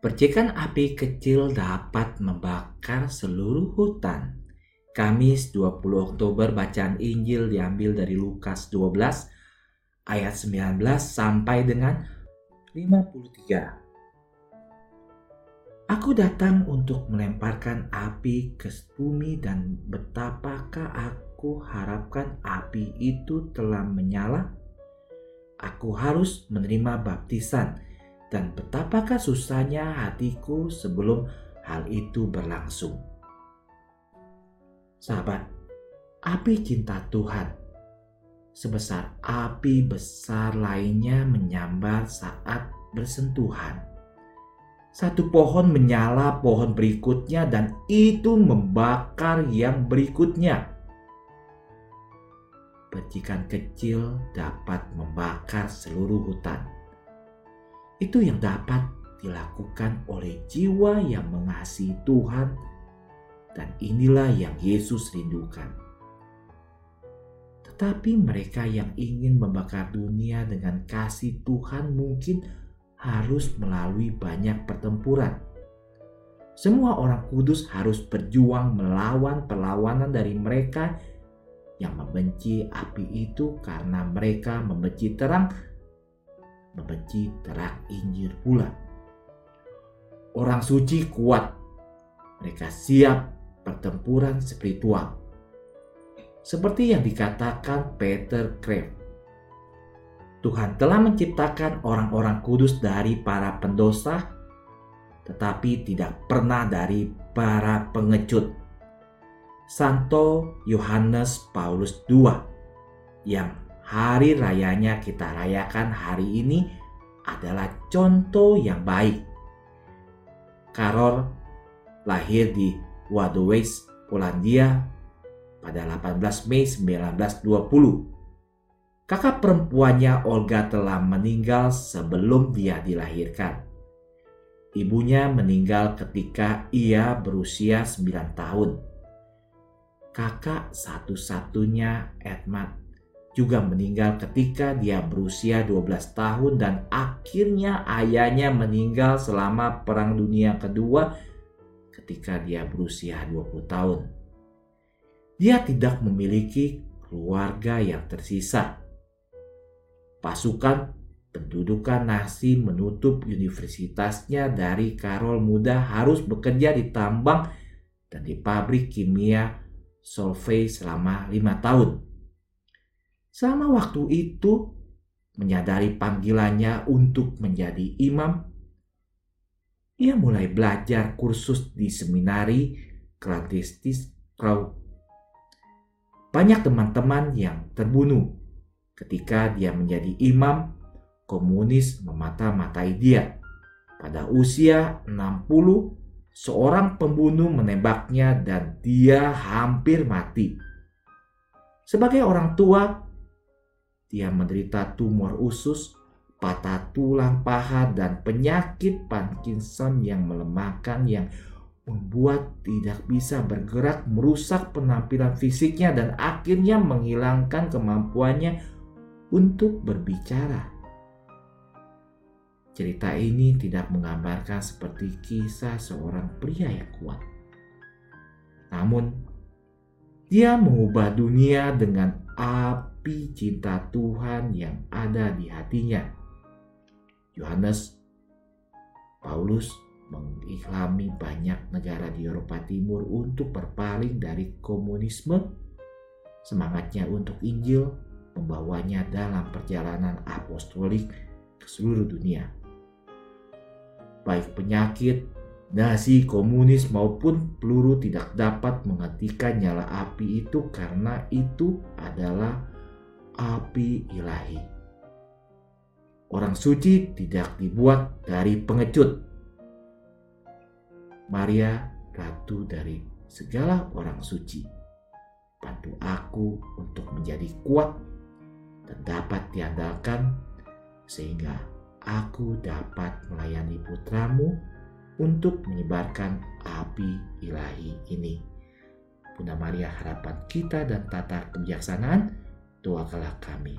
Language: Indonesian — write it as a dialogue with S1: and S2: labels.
S1: Percikan api kecil dapat membakar seluruh hutan. Kamis 20 Oktober bacaan Injil diambil dari Lukas 12 ayat 19 sampai dengan 53. Aku datang untuk melemparkan api ke bumi dan betapakah aku harapkan api itu telah menyala? Aku harus menerima baptisan dan betapakah susahnya hatiku sebelum hal itu berlangsung. Sahabat, api cinta Tuhan sebesar api besar lainnya menyambar saat bersentuhan. Satu pohon menyala pohon berikutnya dan itu membakar yang berikutnya. Percikan kecil dapat membakar seluruh hutan itu yang dapat dilakukan oleh jiwa yang mengasihi Tuhan, dan inilah yang Yesus rindukan. Tetapi mereka yang ingin membakar dunia dengan kasih Tuhan mungkin harus melalui banyak pertempuran. Semua orang kudus harus berjuang melawan perlawanan dari mereka yang membenci api itu karena mereka membenci terang membenci terang Injil pula. Orang suci kuat, mereka siap pertempuran spiritual. Seperti yang dikatakan Peter Kreb. Tuhan telah menciptakan orang-orang kudus dari para pendosa, tetapi tidak pernah dari para pengecut. Santo Yohanes Paulus II yang hari rayanya kita rayakan hari ini adalah contoh yang baik. Karol lahir di Wadowice, Polandia pada 18 Mei 1920. Kakak perempuannya Olga telah meninggal sebelum dia dilahirkan. Ibunya meninggal ketika ia berusia 9 tahun. Kakak satu-satunya Edmund juga meninggal ketika dia berusia 12 tahun dan akhirnya ayahnya meninggal selama Perang Dunia Kedua ketika dia berusia 20 tahun. Dia tidak memiliki keluarga yang tersisa. Pasukan pendudukan Nazi menutup universitasnya dari Karol muda harus bekerja di tambang dan di pabrik kimia Solvay selama lima tahun. Selama waktu itu, menyadari panggilannya untuk menjadi imam, ia mulai belajar kursus di seminari Kladestis Krau. Banyak teman-teman yang terbunuh ketika dia menjadi imam, komunis memata-matai dia. Pada usia 60, seorang pembunuh menembaknya dan dia hampir mati. Sebagai orang tua, dia menderita tumor usus, patah tulang paha, dan penyakit Parkinson yang melemahkan yang membuat tidak bisa bergerak, merusak penampilan fisiknya, dan akhirnya menghilangkan kemampuannya untuk berbicara. Cerita ini tidak menggambarkan seperti kisah seorang pria yang kuat. Namun, dia mengubah dunia dengan api cinta Tuhan yang ada di hatinya. Yohanes Paulus mengiklami banyak negara di Eropa Timur untuk berpaling dari komunisme. Semangatnya untuk Injil membawanya dalam perjalanan apostolik ke seluruh dunia. Baik penyakit, nasi komunis maupun peluru tidak dapat menghentikan nyala api itu karena itu adalah api ilahi. Orang suci tidak dibuat dari pengecut. Maria, ratu dari segala orang suci, bantu aku untuk menjadi kuat dan dapat diandalkan sehingga aku dapat melayani putramu untuk menyebarkan api ilahi ini. Bunda Maria harapan kita dan tata kebijaksanaan, doakanlah kami.